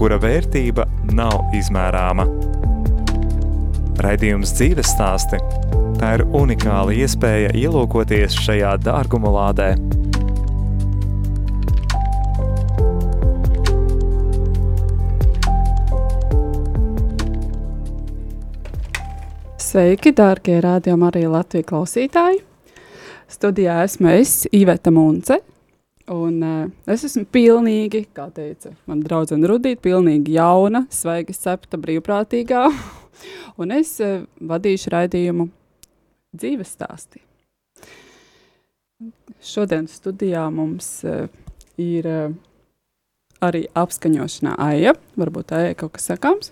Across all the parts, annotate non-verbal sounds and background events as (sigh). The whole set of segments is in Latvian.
kura vērtība nav izmērāma. Raidījums dzīves stāsti – tā ir unikāla iespēja ielūkoties šajā dārguma lādē. Sveiki, dārgie rādījumi arī Latvijas klausītāji! Studijā esmu es, Iveta Munce, un uh, es esmu pilnīgi, kā teica man draudzene Rudīt, pilnīgi jauna, svaigi septa brīvprātīgā, (laughs) un es uh, vadīšu raidījumu dzīves stāstī. Šodien studijā mums uh, ir uh, arī apskaņošanā Aija, varbūt Aija kaut kas sakāms?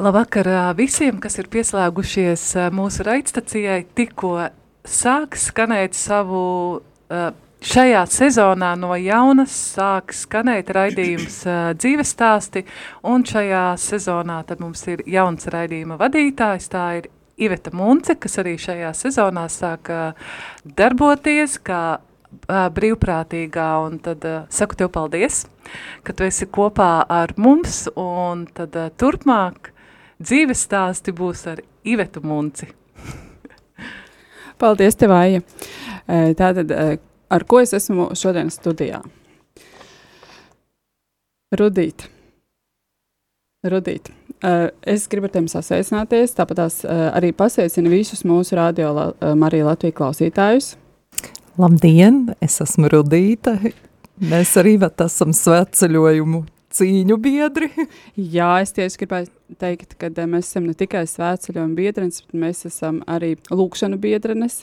Labvakar visiem, kas ir pieslēgušies mūsu raidstacijai, tikko sāk skanēt savu, šajā sezonā no jaunas sāk skanēt raidījums dzīves stāsti, un šajā sezonā tad mums ir jauns raidījuma vadītājs, tā ir Iveta Munce, kas arī šajā sezonā sāk darboties kā brīvprātīgā, un tad saku tev paldies, ka tu esi kopā ar mums, un tad turpmāk dzīves stāsti būs ar Ivetu Munci. Paldies tev, Aija. Tātad, ar ko es esmu šodien studijā? Rudīt. Rudīt. Es gribu ar tevi sasveicināties, tāpat arī pasveicinu visus mūsu radio Marija Latvijas klausītājus. Labdien, es esmu Rudīta. Mēs arī esam svētceļojumu cīņu biedri. Jā, es tieši gribēju teikt, ka eh, mēs esam ne tikai svētceļojuma biedrenes, bet mēs esam arī lūkšanu biedrenes.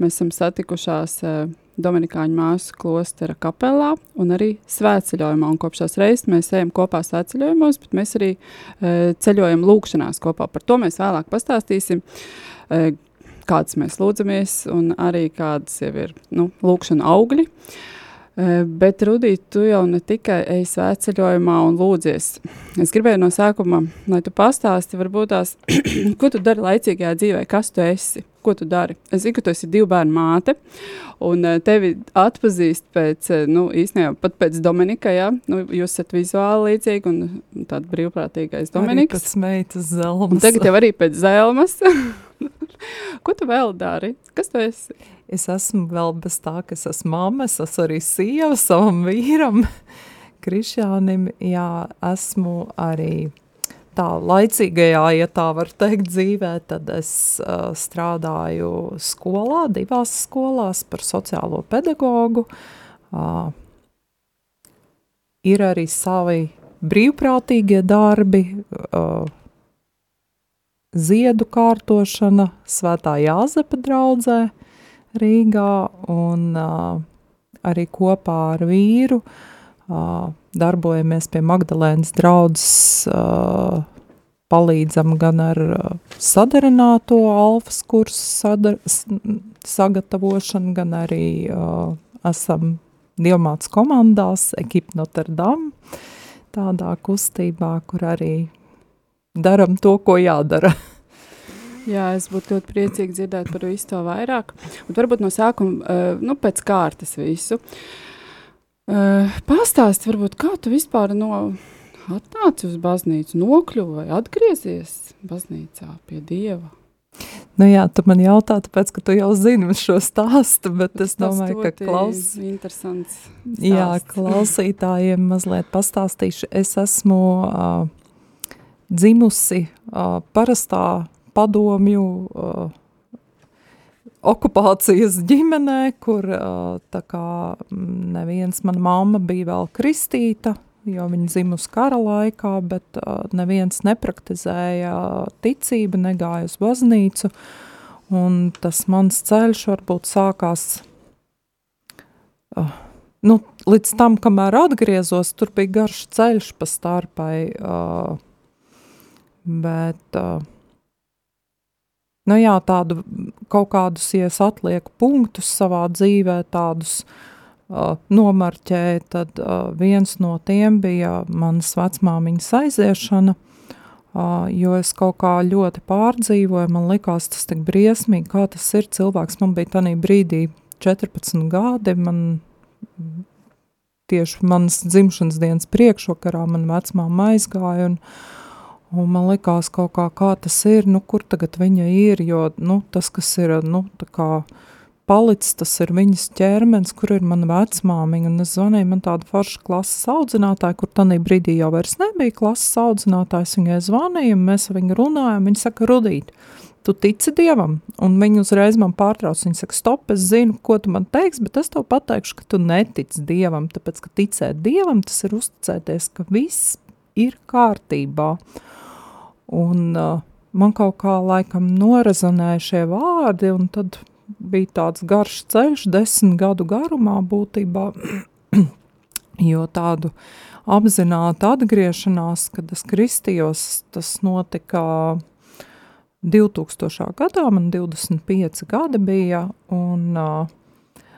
Mēs esam satikušās uh, Dominikāņu māsu klostera kapelā un arī svētceļojumā. Un kopš tās reizes mēs ejam kopā svētceļojumos, bet mēs arī uh, ceļojam lūkšanās kopā. Par to mēs vēlāk pastāstīsim. Uh, kādas mēs lūdzamies, un arī kādas jau ir nu, lūkšana augļi. Uh, Bet, Rudīt, tu jau ne tikai ej svētceļojumā un lūdzies. Es gribēju no sākuma, lai tu pastāsti, varbūt tās, (clears throat) ko tu dari laicīgajā dzīvē, kas tu esi, ko tu dari. Es zinu, ka tu esi divu bērnu māte, un tevi atpazīst pēc, nu, īstenībā pat pēc Dominika, jā, nu, jūs esat vizuāli līdzīgi un tāda brīvprātīgais Dominiks. Arī pēc meitas zelmas. Un tagad jau arī pēc zelmas. (laughs) (laughs) ko tu vēl dari? Kas tu esi? Es esmu vēl bez tā, ka es esmu mamma, es esmu arī sieva savam vīram, (laughs) Krišjānim. Jā, esmu arī tā laicīgajā, ja tā var teikt, dzīvē, tad es uh, strādāju skolā, divās skolās par sociālo pedagogu. Uh, ir arī savi brīvprātīgie darbi, uh, ziedu kārtošana Svētā Jāzepa draudzē, Rīgā un uh, arī kopā ar vīru uh, darbojamies pie Magdalēnas draudzes, uh, palīdzam gan ar sadarināto alfas kursu sadar, sagatavošanu, gan arī uh, esam dievmāts komandās, ekipa Notre Dame, tādā kustībā, kur arī daram to, ko jādara. (laughs) Jā, es būtu ļoti priecīgi dzirdēt par visu to vairāk. Un varbūt no sākuma, uh, nu, pēc kārtas visu. Uh, Pastāsti, varbūt, kā tu vispār no atnāci uz baznīcu, nokļuvi vai atgriezies baznīcā pie Dieva? Nu jā, tu man jautā, tāpēc, ka tu jau zini šo stāstu, bet es domāju, ka klaus... interesants stāsts. Jā, (laughs) klausītājiem mazliet pastāstīšu. Es esmu uh, dzimusi uh, parastā padomju uh, okupācijas ģimenē, kur tā kā neviens, mana mamma bija vēl kristīta, jo viņa dzimus kara laikā, bet neviens nepraktizēja ticību, negāja uz baznīcu, un tas mans ceļš varbūt sākās nu, līdz tam, kamēr atgriezos, tur bija garš ceļš pa starpai, uh, bet, uh, nu jā, tādu kaut kādus, ja es atlieku punktus savā dzīvē, tādus uh, nomarķēju, tad uh, viens no tiem bija manas vecmāmiņas aiziešana, uh, jo es kaut kā ļoti pārdzīvoju, man likās tas tik briesmīgi, kā tas ir. Cilvēks, man bija tanī brīdī 14 gadi, man tieši manas dzimšanas dienas priekšvakarā man vecmāma aizgāja un, un man likās kaut kā, kā tas ir, nu, kur tagad viņa ir, jo, nu, tas, kas ir, nu, palicis, tas ir viņas ķermenis, kur ir mana vecmāmiņa, un es zvanīju, man tāda forša klases audzinātāja, kur tanī brīdī jau nebija klases audzinātājs, viņai zvanīja, mēs ar viņu runājam, viņa saka, Rudīt, tu tici Dievam? Un viņa uzreiz man pārtrauc, viņa saka, stop, es zinu, ko tu man teiks, bet es tev pateikšu, ka tu netici Dievam, tāpēc, ka ticēt Dievam, tas ir uzticēties, ka viss ir kārtībā. Un uh, man kaut kā laikam norazonēja šie vārdi, un tad bija tāds garš ceļš, desmit gadu garumā būtībā, (clears throat) jo tādu apzinātu atgriešanās, kad es kristījos, tas notika 2000. gadā, man 25 gadi bija, un,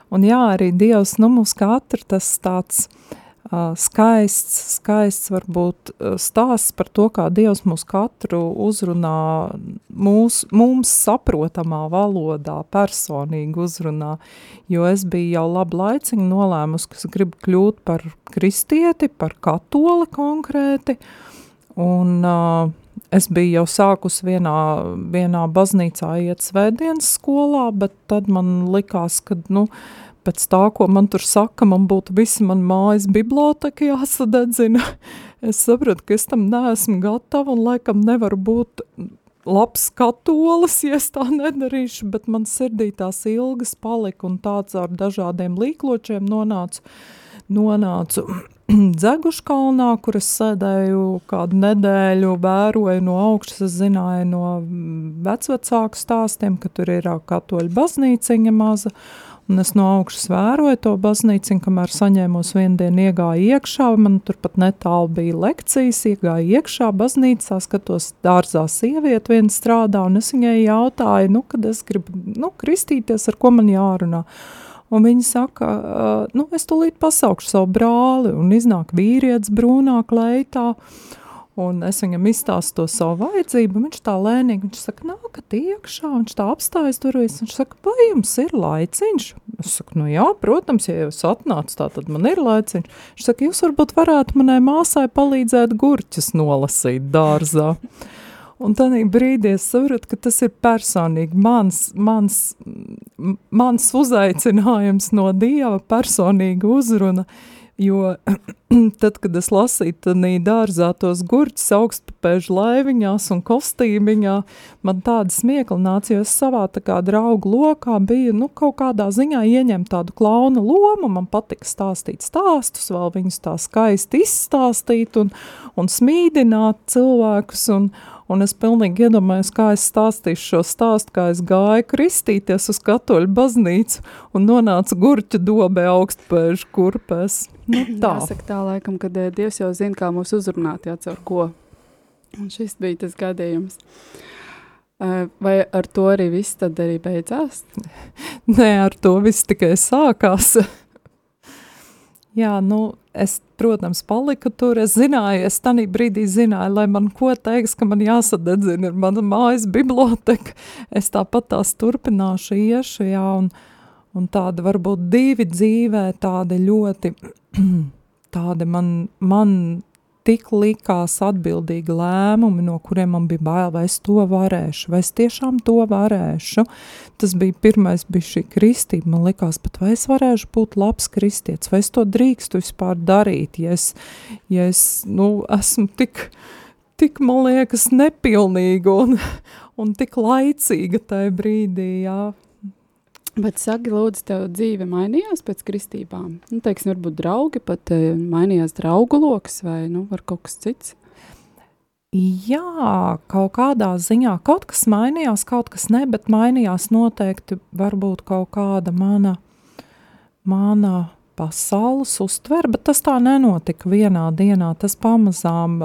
un jā, arī Dievs, nu, mums katru tas tāds uh, skaists, skaists varbūt stāsts par to, kā Dievs mūs katru uzrunā mūs, mums saprotamā valodā, personīgi uzrunā, jo es biju jau labu laiciņu nolēmus, ka es gribu kļūt par kristieti, par katoli konkrēti, un uh, es biju jau sākus vienā, vienā baznīcā iet svētdienas skolā, bet tad man likās, ka, nu, pēc tā, ko man tur saka, man būtu visi man mājas biblioteka jāsadedzina. (laughs) Es sapratu, ka es tam neesmu gatava un laikam nevaru būt labs katolis, ja es tā (laughs) nedarīšu, bet man sirdī tās ilgas palika un tāds ar dažādiem līkločiem nonācu, nonācu (clears throat) Dzeguškalnā, kur es sēdēju kādu nedēļu, vēroju no augšas, es zināju no vecvecāku stāstiem, ka tur ir katoļu baznīciņa maza, un es no augšas vēroju to baznīciņu, kamēr saņēmos vienu dienu iegāju iekšā, man turpat netālu bija lekcijas, iegāju iekšā baznīcā, skatos dārzā sievieti viena strādā, un es viņai jautāju, nu, kad es gribu, nu, kristīties, ar ko man jārunā. Un viņi saka, uh, nu, es tūlīt pasaukšu savu brāli, un iznāk vīrietis brūnā kleitā, un es viņam izstāstu to savu vajadzību, viņš tā lēnīgi, viņš saka, nākat iekšā, viņš tā apstājas durvis, viņš saka, vai jums ir laiciņš? Es saku, nu jā, protams, ja jūs atnāc tā, tad man ir laiciņš. Viņš saka, jūs varbūt varētu manai māsai palīdzēt gurķus nolasīt dārzā. Un tādā brīdī es saprotu, ka tas ir personīgi mans, mans, mans uzaicinājums no Dieva, personīga uzruna. Jo (clears throat) tad, kad es lasīju tādā dārzā tos gurķus augstpapēžu laiviņās un kostīmiņā, man tāda smiekla nāca, jo es savā tā kā draugu lokā biju, nu, kaut kādā ziņā ieņemt tādu klauna lomu, man patika stāstīt stāstus, vēl viņus tā skaisti izstāstīt un, un smīdināt cilvēkus un, Un es pilnīgi iedomājos, kā es stāstīšu šo stāstu, kā es gāju kristīties uz katoļu baznīcu un nonācu gurķa dobē augstpēžu kurpēs. Nu, (clears throat) tā. Jāsaka tā laikam, kad eh, Dievs jau zina, kā mūs uzrunāt, jā, caur ko. Un šis bija tas gadījums. Eh, vai ar to arī viss tad arī beidzās? (laughs) Nē, ar to viss tikai sākās. (laughs) Jā, nu, es, protams, paliku tur. Es zināju, es tajā brīdī zināju, lai man ko teiks, ka man jāsadedzina ir mana mājas biblioteka. Es tāpat tās turpināšu iešu, jā, un, un tāda varbūt divi dzīvē, tādi ļoti, (clears throat) tādi man, man tik likās atbildīgi lēmumi, no kuriem man bija bail, vai es to varēšu, vai es tiešām to varēšu. Tas bija pirmais, bija šī kristība. Man likās, pat vai es varēšu būt labs kristietis, vai es to drīkstu vispār darīt, ja es, ja es nu, esmu tik, tik, man liekas, nepilnīga un, un tik laicīga tajā brīdī, jā. Bet saki, lūdzu, tev dzīve mainījās pēc kristībām? Nu, teiksim, varbūt draugi pat e, mainījās draugu lokus vai, nu, kaut kas cits? Jā, kaut kādā ziņā kaut kas mainījās, kaut kas ne, bet mainījās noteikti varbūt kaut kāda mana, mana pasaules uztver, bet tas tā nenotika vienā dienā. Tas pamazām,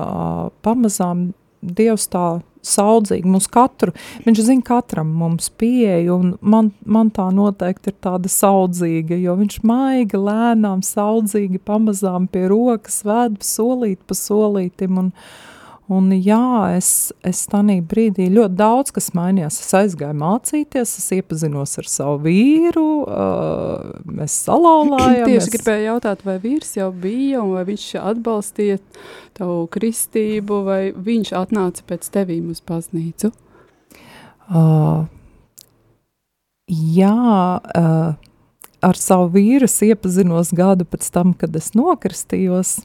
pamazām Dievs tā saudzīgi mums katru, viņš zina katram mums pieeju, un man, man tā noteikti ir tāda saudzīga, jo viņš maiga, lēnām, saudzīgi, pamazām pie rokas ved solīt pa solītim, un, Un jā, es, es tādā brīdī ļoti daudz kas mainījās. Es aizgāju mācīties, es iepazinos ar savu vīru, uh, mēs salauzājāmies. (clears throat) Tieši gribēju jautāt, vai vīrs jau bija, vai viņš atbalstīja tavu kristību, vai viņš atnāca pēc tevīm uz baznīcu? Uh, jā, uh, ar savu vīru iepazinos gadu pēc tam, kad es nokristījos.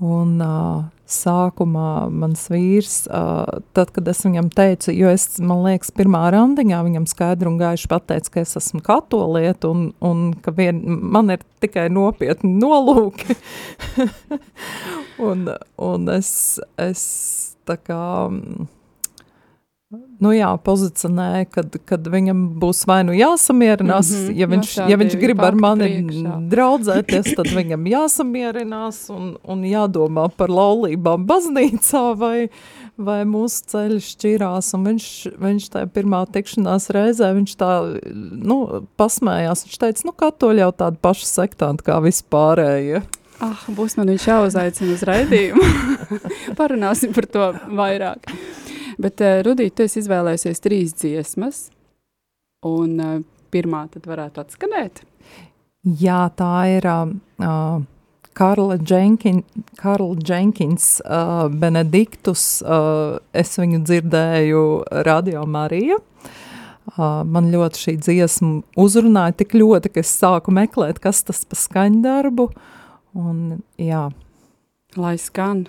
Un, uh, sākumā mans vīrs, uh, tad, kad es viņam teicu, jo es, man liekas, pirmā randiņā viņam skaidri un gaiši pateicu, ka es esmu katolieta un, un ka vien, man ir tikai nopietni nolūki. (laughs) un, un es, es tā kā nu jā, pozicionē, kad, kad viņam būs vai nu jāsamierinās, mm -hmm, ja, viņš, ja viņš grib ar mani priekšā. draudzēties, tad viņam jāsamierinās un, un jādomā par laulībām baznīcā vai, vai mūsu ceļi šķirās. Un viņš, viņš tajā pirmā tikšanās reizē, viņš tā, nu, pasmējās, viņš teica, nu, katoļi jau tādi paši sektanti kā vispārējie. Ah, būs man viņš jāuzaicina uz raidījumu. (laughs) Parunāsim par to vairāk. Bet, uh, Rudīt, tu esi izvēlējies trīs dziesmas, un uh, pirmā tad varētu atskanēt. Jā, tā ir uh, Karla, Jenkin, Karla Jenkins, uh, Benediktus. Uh, es viņu dzirdēju Radio Marija. Uh, man ļoti šī dziesma uzrunāja tik ļoti, ka es sāku meklēt, kas tas pa skaņdarbu. Un, jā. Lai skan.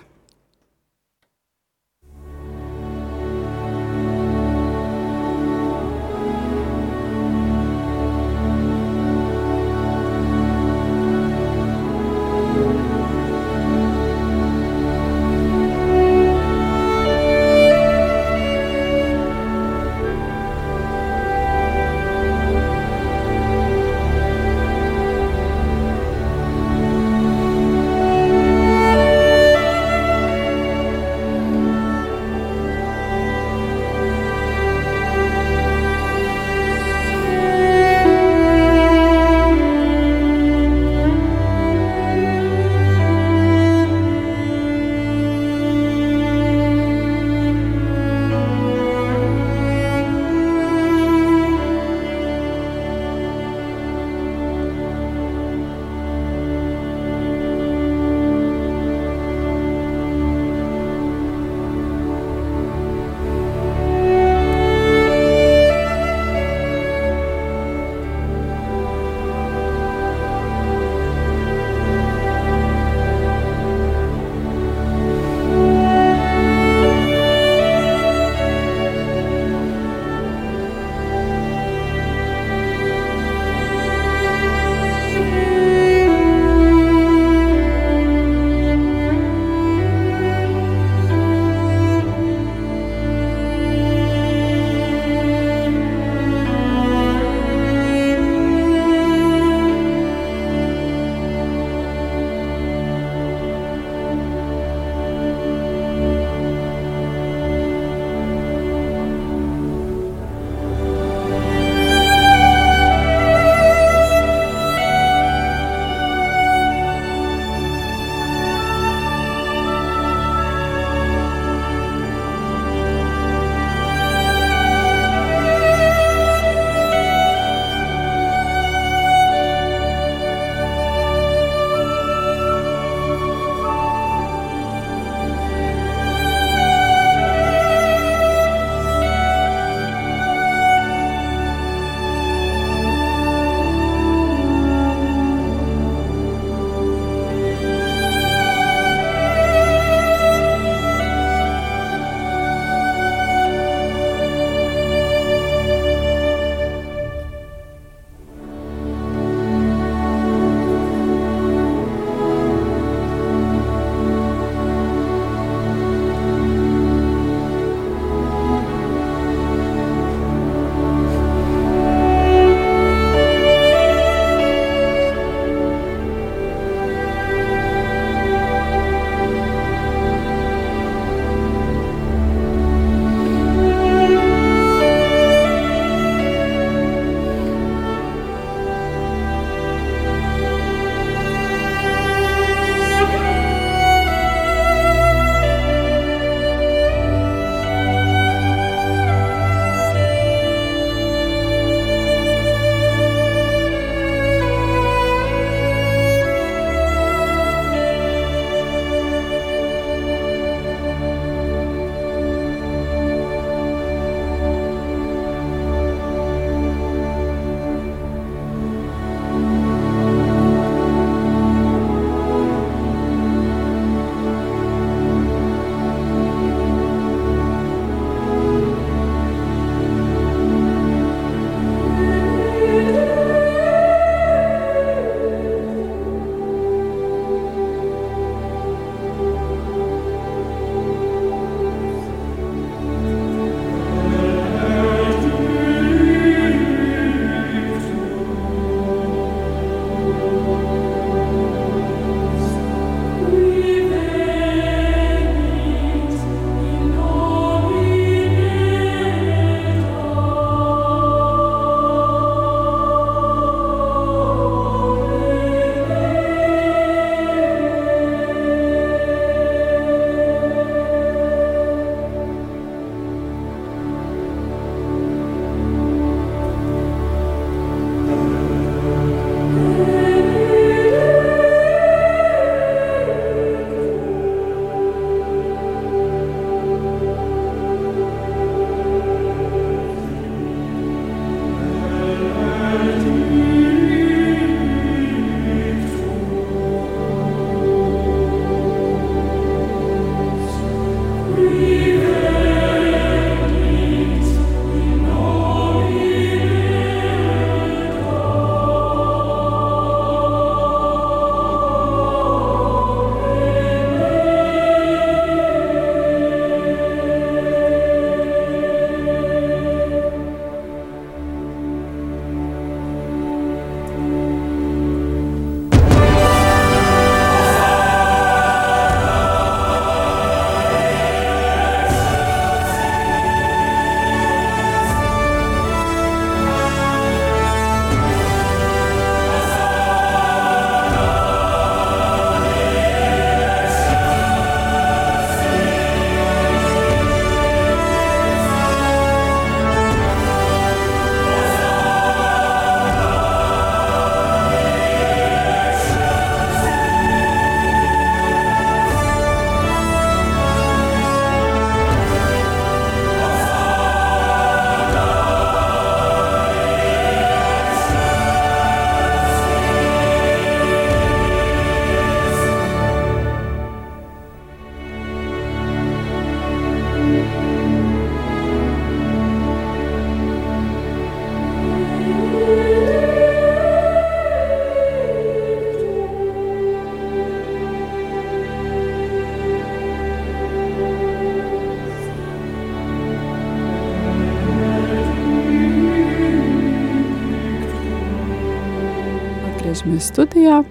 Atgriežamies studijā.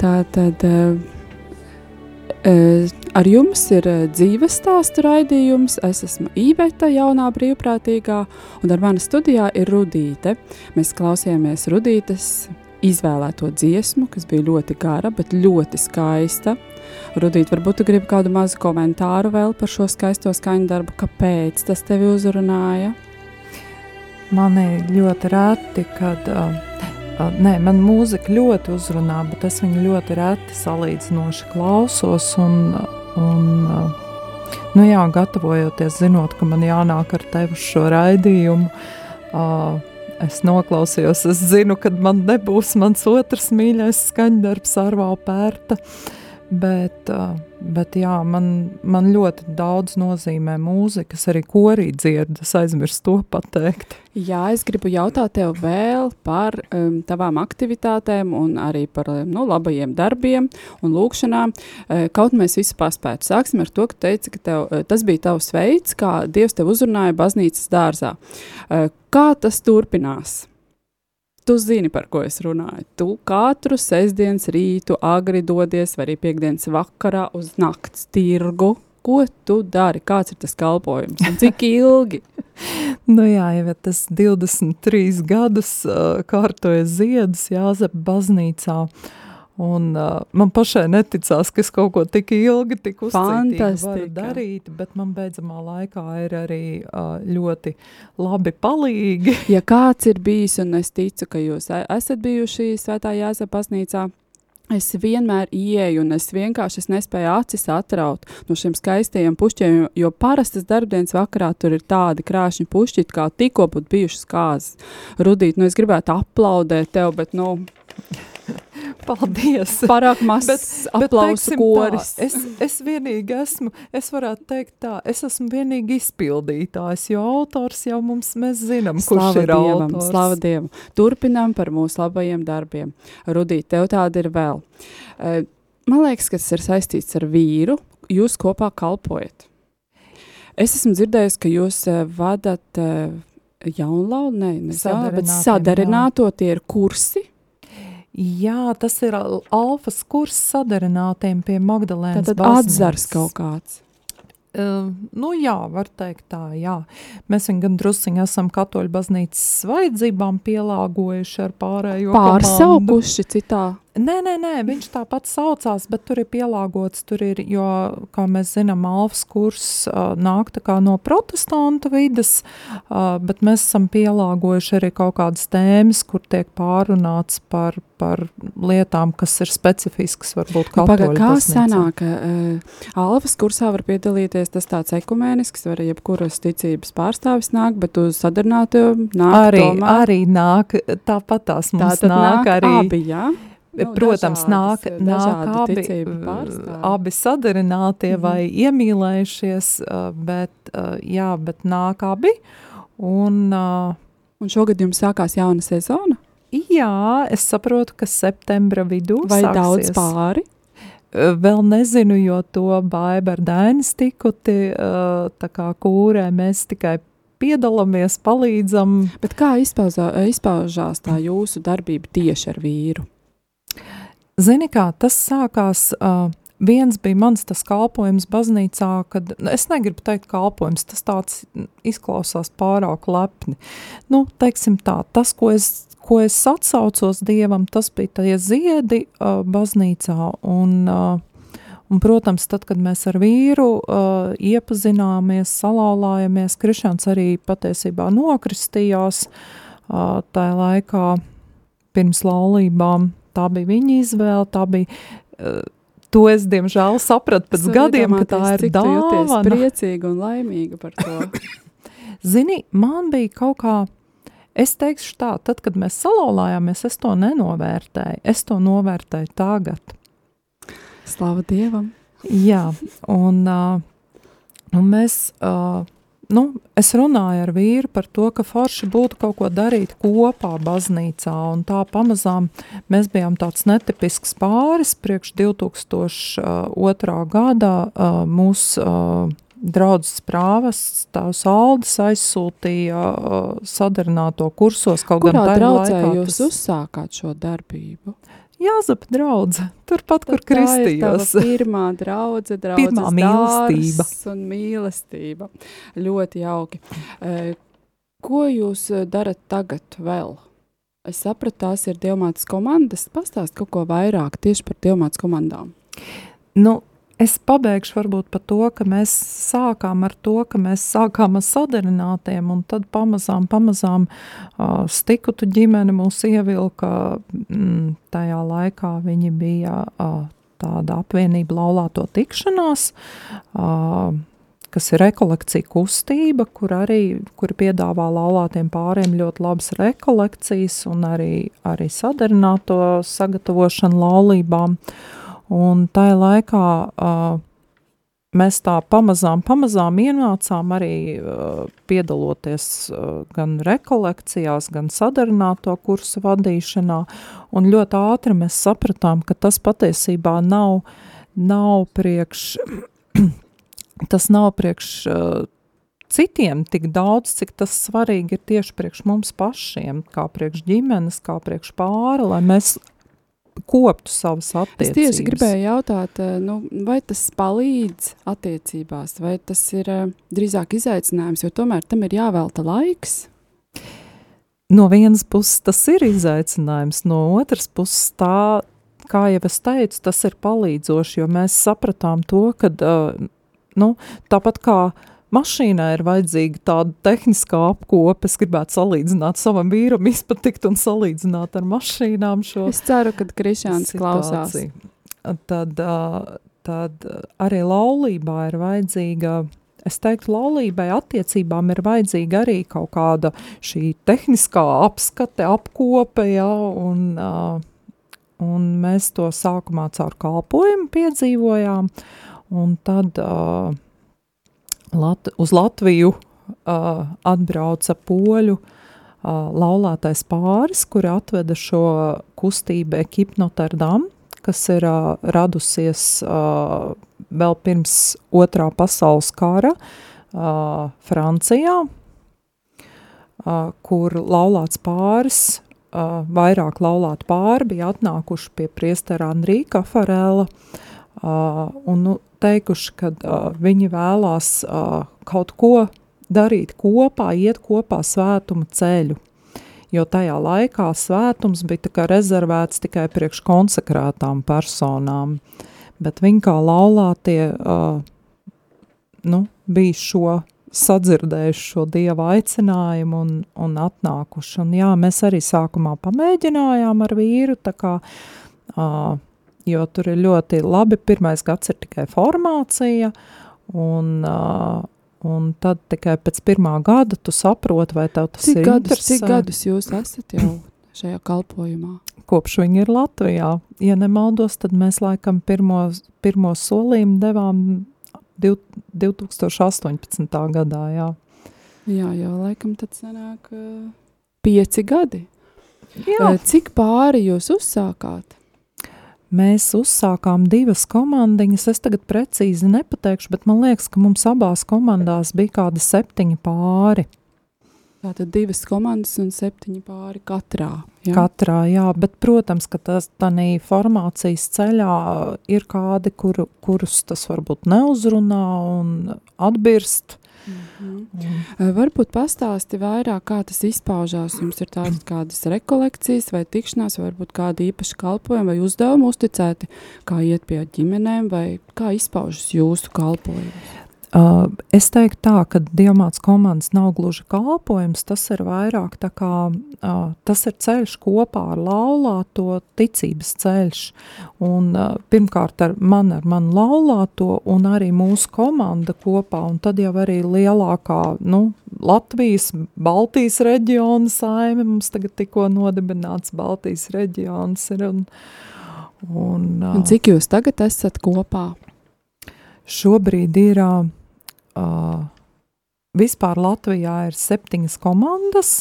Tā tad ar jums ir dzīves stāstu raidījums. Es esmu Iveta, jaunā brīvprātīgā, un ar mani studijā ir Rudīte. Mēs klausījāmies Rudītes izvēlēto dziesmu, kas bija ļoti gara, bet ļoti skaista. Rudīt, varbūt tu gribi kādu mazu komentāru vēl par šo skaisto skaņu darbu, kāpēc tas tevi uzrunāja? Man ir ļoti reti, kad, uh, nē, man mūzika ļoti uzrunā, bet es viņu ļoti reti salīdzinoši klausos un, un nu jā, gatavojoties, zinot, ka man jānāk ar tevi uz šo raidījumu, es noklausījos, es zinu, ka man nebūs mans otrs mīļais skaņdarbs Arvā Pērta, uh, Bet, jā, man, man ļoti daudz nozīmē mūzikas, arī korī dzird, es aizmirstu to pateikt. Jā, es gribu jautāt tev vēl par um, tavām aktivitātēm un arī par nu, labajiem darbiem un lūkšanām. Uh, kaut mēs visu paspētu. Sāksim ar to, ka teici, ka tev, uh, tas bija tavs veids, kā Dievs tev uzrunāja baznīcas dārzā. Uh, kā tas turpinās? Tu zini, par ko es runāju. Tu katru sestdienas rītu agri dodies, vai arī piekdienas vakarā uz nakts tirgu. Ko tu dari? Kāds ir tas kalpojums un cik (laughs) ilgi? nu jā, jau tas 23 gadus uh, kārtoja ziedus Jāzep baznīcā. Uh, Un, uh, man pašai neticās, ka es kaut ko tik ilgi, tik uzticīgi varu darīt, bet man beidzamā laikā ir arī uh, ļoti labi palīgi. (laughs) ja kāds ir bijis, un es ticu, ka jūs e, esat bijuši Svētā Jāza pasnīcā, Es vienmēr ieeju, un es vienkārši es nespēju acis atraut no šiem skaistajiem pušķiem, jo, jo parastas darbdienas vakarā tur ir tādi krāšņi pušķi, kā tikko būtu bijušas kāzas. Rudīt, nu es gribētu aplaudēt tev, bet, nu, (laughs) Paldies! Pārāk mazs aplausu koris. Tā, es, es vienīgi esmu, es varētu teikt tā, es esmu vienīgi izpildītājs, jo autors jau mums, mēs zinām, slava kurš ir dievam, autors. Slava Dievam. Turpinām par mūsu labajiem darbiem. Rudīt, tev tāda ir vēl. Eh, man liekas, ka tas ir saistīts ar vīru, jūs kopā kalpojat. Es esmu dzirdējis, ka jūs eh, vadat eh, jaunlau, ne, ne jaunlau, bet sadarināto tie ir kursi, Jā, tas ir alfas kurs sadarinātiem pie Magdalēnas Tātad atzars kaut kāds. Uh, nu jā, var teikt tā, jā. Mēs viņu gan drusciņi esam katoļu baznīcas vajadzībām pielāgojuši ar pārējo Pārsaukuši komandu. citā Nē, nē, nē, viņš tāpat saucās, bet tur ir pielāgots, tur ir, jo, kā mēs zinām, Alfas kurs uh, nāk tā no protestanta vidas, uh, bet mēs esam pielāgojuši arī kaut kādas tēmas, kur tiek pārunāts par, par lietām, kas ir specifiskas, varbūt katoļu Paga, kā sanāk, uh, Alfas kursā var piedalīties, tas tāds ekumēnisks, var jebkuras ticības pārstāvis nāk, bet uz sadarinātu nāk arī, tomēr. Arī nāk, tāpat tās mums Tātad nāk, nāk arī. Abi, jā? Nu, Protams, nāk, nāk abi, abi sadarinātie mm -hmm. vai iemīlējušies, bet, jā, bet nāk abi. Un, un šogad jums sākās jauna sezona? Jā, es saprotu, ka septembra vidū vai sāksies. daudz pāri? Vēl nezinu, jo to baiba ar dainis tikuti, tā kā kūrē mēs tikai piedalāmies, palīdzam. Bet kā izpaužā, izpaužās tā jūsu darbība tieši ar vīru? Zini, kā tas sākās. Uh, viens bija mans tas kalpojums baznīcā, kad nu, es negribu teikt kalpojums, tas tāds izklausās pārāk lepni. Nu, teiksim tā, tas, ko es, ko es atsaucos Dievam, tas bija tie ziedi uh, baznīcā un, uh, un, protams, tad, kad mēs ar vīru uh, iepazināmies, salauzājamies, Krišāns arī patiesībā nokristījās uh, tajā laikā pirms laulībām, tā bija viņa izvēle, tā bija. Uh, To es, diemžēl, sapratu pēc gadiem, ka tā ir dāvana. Es priecīga un laimīga par to. (coughs) Zini, man bija kaut kā, es teikšu tā, tad, kad mēs salauzājāmies, es to nenovērtēju. Es to novērtēju tagad. Slava Dievam! Jā, un, uh, un mēs uh, nu, es runāju ar vīru par to, ka forši būtu kaut ko darīt kopā baznīcā, un tā pamazām mēs bijām tāds netipisks pāris, priekš 2002. gada mūs draudzes prāvests, tās Aldis aizsūtīja sadarināto kursos, kaut Kurā gan tajā draudzē laikā jūs tas- uzsākāt šo darbību? Jāzep draudze, turpat, kur Tad tava kristījos. (laughs) pirmā draudze, draudzes Pirmā mīlestība. un mīlestība. Ļoti jauki. Ko jūs darat tagad vēl? Es sapratu, tās ir diamātas komandas. Pastāst kaut ko vairāk tieši par diamātas komandām. Nu, es pabeigšu varbūt par to, ka mēs sākām ar to, ka mēs sākām ar sadarinātiem, un tad pamazām, pamazām uh, stikutu ģimene mūs ievilka. Mm, tajā laikā viņi bija uh, tāda apvienība laulāto tikšanās, uh, kas ir rekolekcija kustība, kur arī kur piedāvā laulātiem pāriem ļoti labas rekolekcijas un arī, arī sadarināto sagatavošanu laulībām. Un tajā laikā uh, mēs tā pamazām, pamazām ienācām arī uh, piedaloties uh, gan rekolekcijās, gan sadarināto kursu vadīšanā. Un ļoti ātri mēs sapratām, ka tas patiesībā nav, nav priekš, (clears throat) tas nav priekš uh, citiem tik daudz, cik tas svarīgi ir tieši priekš mums pašiem, kā priekš ģimenes, kā priekš pāra, lai mēs koptu savas Es attiecības. tieši gribēju jautāt, eh, nu, vai tas palīdz attiecībās, vai tas ir eh, drīzāk izaicinājums, jo tomēr tam ir jāvelta laiks. No vienas puses tas ir izaicinājums, no otras puses tā, kā jau es teicu, tas ir palīdzoši, jo mēs sapratām to, ka uh, nu, tāpat kā mašīnai ir vajadzīga tāda tehniskā apkope, es gribētu salīdzināt savam vīram, izpatikt un salīdzināt ar mašīnām šo Es ceru, ka Krišāns klausās. Tad, tad arī laulībā ir vajadzīga, es teiktu, laulībai attiecībām ir vajadzīga arī kaut kāda šī tehniskā apskate, apkope, ja, un, un mēs to sākumā caur kalpojumu piedzīvojām, un tad ā, Lat uz Latviju uh, atbrauca poļu uh, laulātais pāris, kuri atveda šo kustību Dame, kas ir uh, radusies uh, vēl pirms otrā pasaules kara uh, Francijā, uh, kur laulāts pāris, uh, vairāk laulāti pāri bija atnākuši pie priestera Andrija Kafarēla, uh, un nu, teikuši, ka uh, viņi vēlās uh, kaut ko darīt kopā, iet kopā svētuma ceļu. Jo tajā laikā svētums bija rezervēts tikai priekš konsekrētām personām, bet viņi kā laulātie uh, nu, bija šo sadzirdējuši šo dieva aicinājumu un, un atnākuši. Un jā, mēs arī sākumā pamēģinājām ar vīru, tā kā uh, jo tur ir ļoti labi. Pirmais gads ir tikai formācija, un, uh, un tad tikai pēc pirmā gada tu saproti, vai tev tas Cik ir gadus, cik interesanti. gadus jūs esat jau šajā kalpojumā? Kopš viņi ir Latvijā. Ja nemaldos, tad mēs laikam pirmo, pirmo solījumu devām div- 2018. gadā. Jā. Jā, jau laikam tad sanāk uh, pieci gadi. Jā. Cik pāri jūs uzsākāt? Mēs uzsākām divas komandiņas. Es tagad precīzi nepateikšu, bet man liekas, ka mums abās komandās bija kādi septiņi pāri. Tātad divas komandas un septiņi pāri katrā. Jā? Katrā, jā, bet, protams, ka tas tādā formācijas ceļā ir kādi, kur, kurus tas varbūt neuzrunā un atbirst. Mhm. Uh, Varbūt pastāsti vairāk, kā tas izpaužās. Jums ir tādas kādas rekolekcijas vai tikšanās, vai varbūt kādi īpaši kalpojumi vai uzdevumi uzticēti, kā iet pie ģimenēm, vai kā izpaužas jūsu kalpojums. Uh, es teiktu tā, ka diamāts komandas nav gluži kalpojums, tas ir vairāk tā kā, uh, tas ir ceļš kopā ar laulāto ticības ceļš. Un uh, pirmkārt ar mani, ar manu laulāto un arī mūsu komanda kopā, un tad jau arī lielākā, nu, Latvijas, Baltijas reģiona saime, mums tagad tikko nodibināts Baltijas reģions ir, un, un, uh, Un cik jūs tagad esat kopā? Šobrīd ir uh, uh, vispār Latvijā ir septiņas komandas,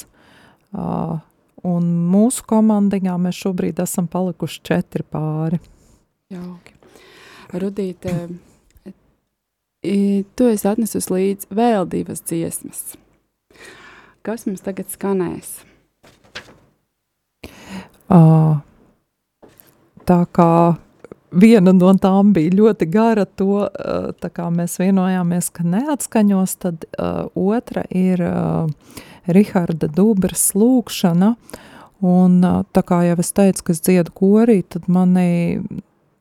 uh, un mūsu komandiņā mēs šobrīd esam palikuši četri pāri. Jauki. Rudīt, eh, tu esi atnesus līdzi vēl divas dziesmas. Kas mums tagad skanēs? Uh, tā kā viena no tām bija ļoti gara, to uh, mēs vienojāmies, ka neatskaņos, tad uh, otra ir uh, Riharda Dubras lūkšana, un uh, tā kā jau es teicu, ka es dziedu korī, tad mani,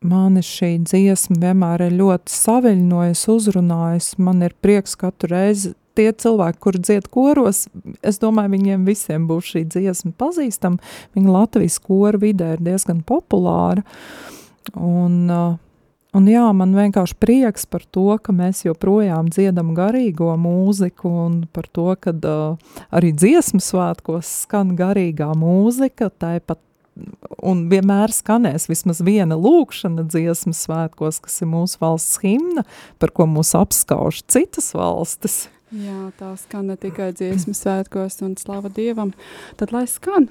mani šī dziesma vienmēr ir ļoti saviļņojusi, uzrunājusi, man ir prieks katru reizi tie cilvēki, kur dzied koros, es domāju, viņiem visiem būs šī dziesma pazīstama. Viņa Latvijas koru vidē ir diezgan populāra. Uh, un jā, man vienkārši prieks par to, ka mēs joprojām dziedam garīgo mūziku un par to, ka uh, arī dziesmu svētkos skan garīgā mūzika, tāpat un vienmēr skanēs vismaz viena lūkšana dziesmas svētkos, kas ir mūsu valsts himna, par ko mūs apskauž citas valstis. Jā, tā skan ne tikai dziesmu svētkos un slava Dievam, tad lai skan!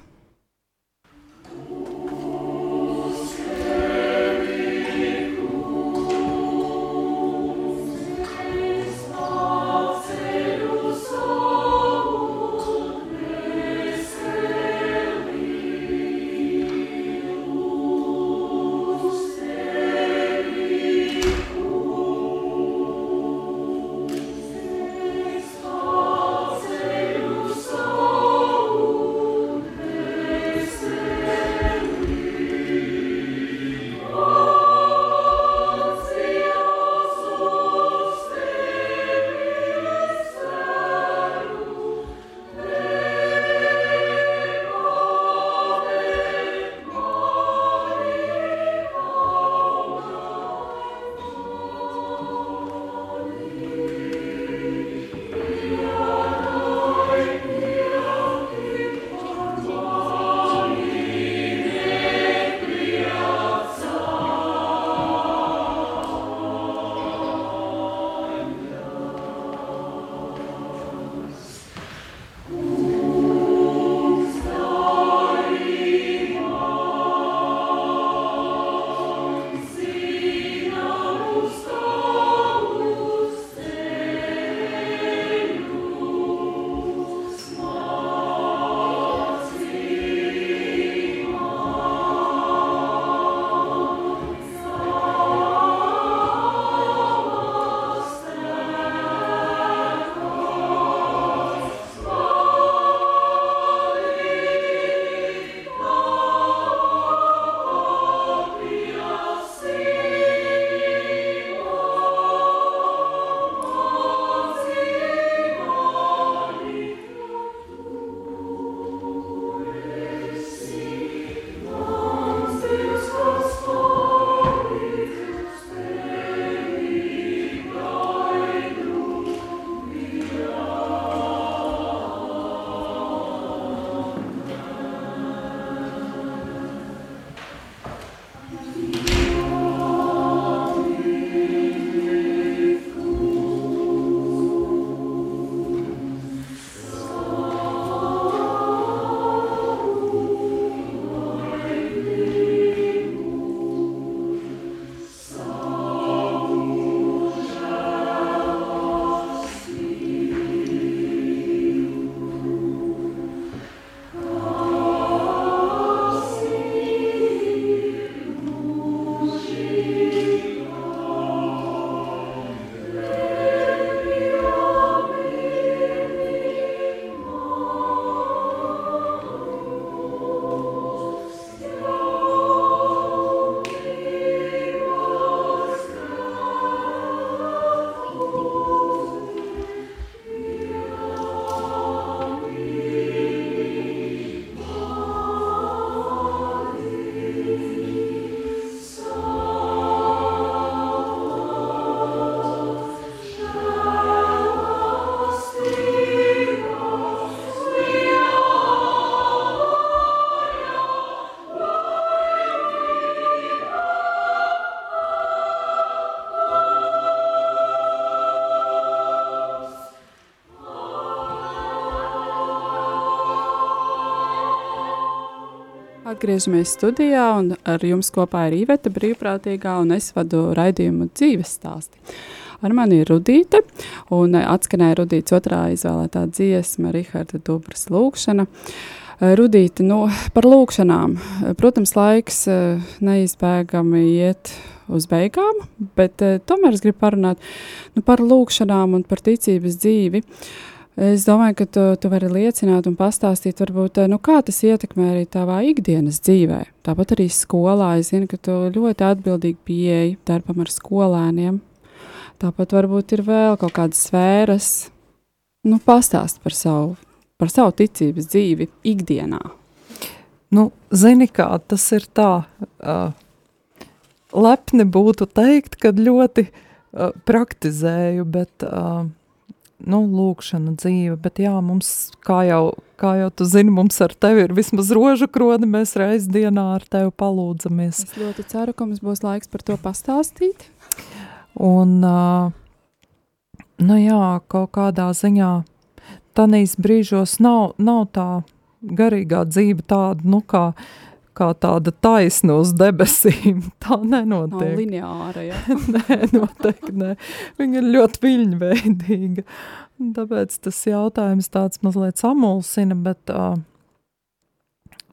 Atgriežamies studijā, un ar jums kopā ir Iveta brīvprātīgā, un es vadu raidījumu dzīves stāsti. Ar mani ir Rudīte, un atskanēja Rudītes otrā izvēlētā dziesma, Riharda Dubras lūkšana. Rudīte, nu, par lūkšanām. Protams, laiks neizbēgami iet uz beigām, bet tomēr es gribu parunāt nu, par lūkšanām un par ticības dzīvi. Es domāju, ka tu, tu vari liecināt un pastāstīt, varbūt, nu, kā tas ietekmē arī tavā ikdienas dzīvē. Tāpat arī skolā. Es zinu, ka tu ļoti atbildīgi pieeji darbam ar skolēniem. Tāpat varbūt ir vēl kaut kādas sfēras. Nu, pastāst par savu par savu ticības dzīvi ikdienā? Nu, zini, kā tas ir tā, uh, lepni būtu teikt, ka ļoti uh, praktizēju, bet, uh, nu, lūkšana dzīve, bet jā, mums, kā jau, kā jau tu zini, mums ar tevi ir vismaz rožu kroni, mēs reiz dienā ar tevi palūdzamies. Es ļoti ceru, ka mums būs laiks par to pastāstīt. Un, nu jā, kaut kādā ziņā tanīs brīžos nav, nav tā garīgā dzīve tāda, nu, kā, kā tāda taisna uz debesīm. (laughs) Tā nenotiek. Nav lineāra, ja? (laughs) nē, noteikti nē. Viņa ir ļoti viļņveidīga. Tāpēc tas jautājums tāds mazliet samulsina, bet uh,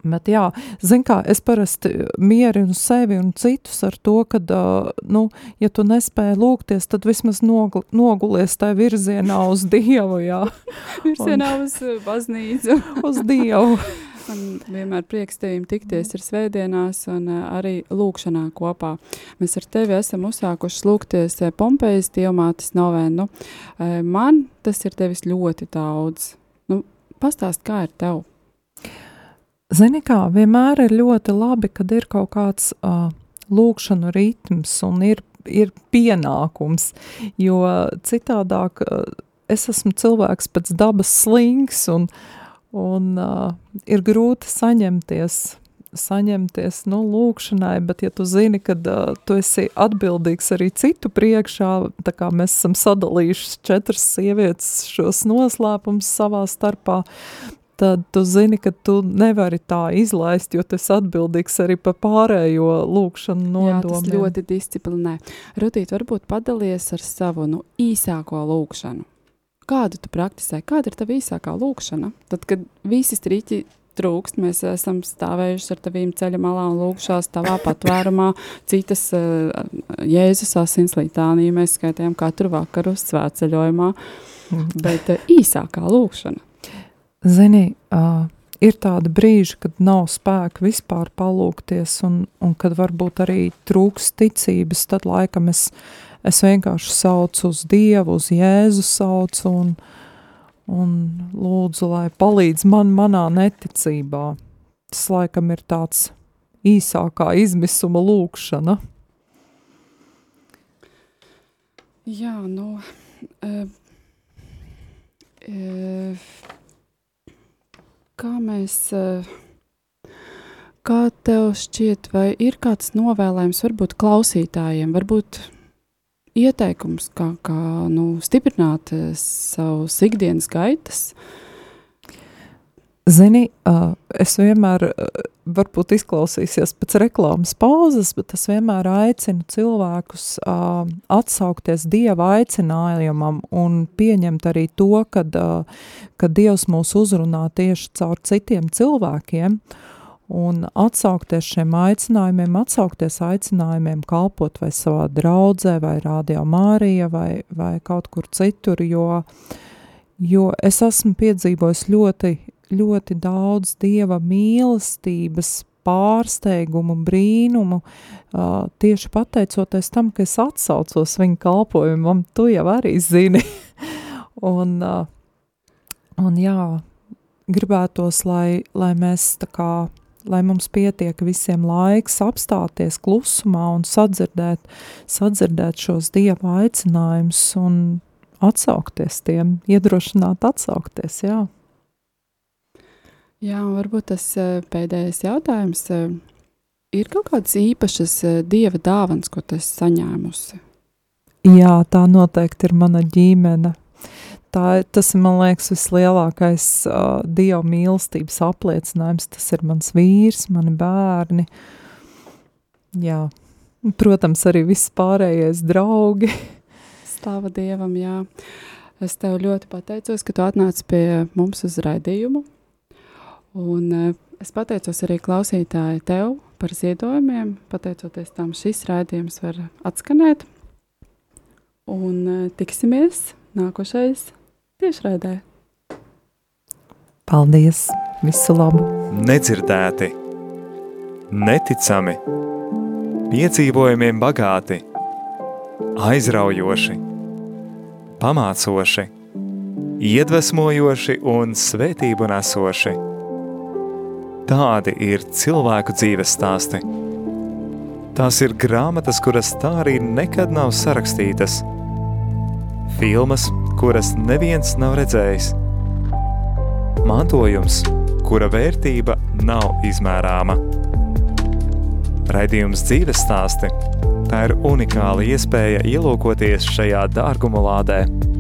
Bet jā, zin kā, es parasti mierinu sevi un citus ar to, ka, uh, nu, ja tu nespēji lūgties, tad vismaz nogl nogulies tajā virzienā uz Dievu, jā. (laughs) virzienā un, uz baznīcu. uz Dievu. Man vienmēr prieks tevim tikties ir svētdienās un uh, arī lūkšanā kopā. Mēs ar tevi esam uzsākuši lūgties uh, Pompejas dievmātes novenu. Uh, man tas ir tevis ļoti daudz. Nu, pastāst, kā ir tev? Zini, kā vienmēr ir ļoti labi, kad ir kaut kāds uh, lūkšanu ritms un ir, ir pienākums, jo citādāk uh, es esmu cilvēks pēc dabas slings un, un uh, ir grūti saņemties saņemties nu, lūkšanai, bet, ja tu zini, ka uh, tu esi atbildīgs arī citu priekšā, tā kā mēs esam sadalījuši četras sievietes šos noslēpumus savā starpā, tad tu zini, ka tu nevari tā izlaist, jo tas atbildīgs arī par pārējo lūkšanu nodomiem. Jā, tas ļoti disciplinē. Rutīt, varbūt padalies ar savu nu, īsāko lūkšanu. Kādu tu praktizē? Kāda ir tava īsākā lūkšana? Tad, kad visi striķi trūkst, mēs esam stāvējuši ar tavīm ceļa malā un lūkšās tavā patvērumā, citas uh, Jēzus asins litāniju mēs skaitījām katru vakaru svētceļojumā, mm. bet uh, īsākā lūkšana. Zini, uh, ir tādi brīži, kad nav spēka vispār palūkties, un, un kad varbūt arī trūks ticības, tad laikam es, es vienkārši saucu uz Dievu, uz Jēzu saucu un, un lūdzu, lai palīdz man manā neticībā. Tas laikam ir tāds īsākā izmisuma lūkšana. Jā, nu, uh, uh, kā mēs, eh, kā tev šķiet, vai ir kāds novēlējums varbūt klausītājiem, varbūt ieteikums, kā, kā nu, stiprināt eh, savus ikdienas gaitas? Zini, es vienmēr, varbūt izklausīsies pēc reklāmas pauzes, bet es vienmēr aicinu cilvēkus atsaukties Dieva aicinājumam un pieņemt arī to, kad, kad Dievs mūs uzrunā tieši caur citiem cilvēkiem un atsaukties šiem aicinājumiem, atsaukties aicinājumiem kalpot vai savā draudzē vai radio Mārija vai, vai kaut kur citur, jo, jo es esmu piedzīvojis ļoti ļoti daudz dieva mīlestības, pārsteigumu, brīnumu, uh, tieši pateicoties tam, ka es atsaucos viņa kalpojumam, tu jau arī zini. (laughs) un, uh, un jā, gribētos, lai, lai mēs tā kā, lai mums pietiek visiem laiks apstāties klusumā un sadzirdēt, sadzirdēt šos dieva aicinājumus un atsaukties tiem, iedrošināt atsaukties, jā. Jā, varbūt tas eh, pēdējais jautājums. Eh, ir kaut kādas īpašas eh, dieva dāvanas, ko tu esi saņēmusi? Jā, tā noteikti ir mana ģimene. Tā, tas ir, man liekas, vislielākais uh, dieva mīlestības apliecinājums. Tas ir mans vīrs, mani bērni. Jā, protams, arī viss pārējais draugi. (laughs) Slāva Dievam, jā. Es tev ļoti pateicos, ka tu atnāci pie mums uz raidījumu. Un eh, es pateicos arī klausītāji tev par ziedojumiem. Pateicoties tam, šis raidījums var atskanēt. Un eh, tiksimies nākošais tiešraidē. Paldies! Visu labu! Nedzirdēti, neticami, piedzīvojumiem bagāti, aizraujoši, pamācoši, iedvesmojoši un svētību nesoši. Tādi ir cilvēku dzīves stāsti. Tās ir grāmatas, kuras tā arī nekad nav sarakstītas. Filmas, kuras neviens nav redzējis. Mantojums, kura vērtība nav izmērāma. Raidījums dzīves stāsti – tā ir unikāla iespēja ielūkoties šajā dārguma lādē –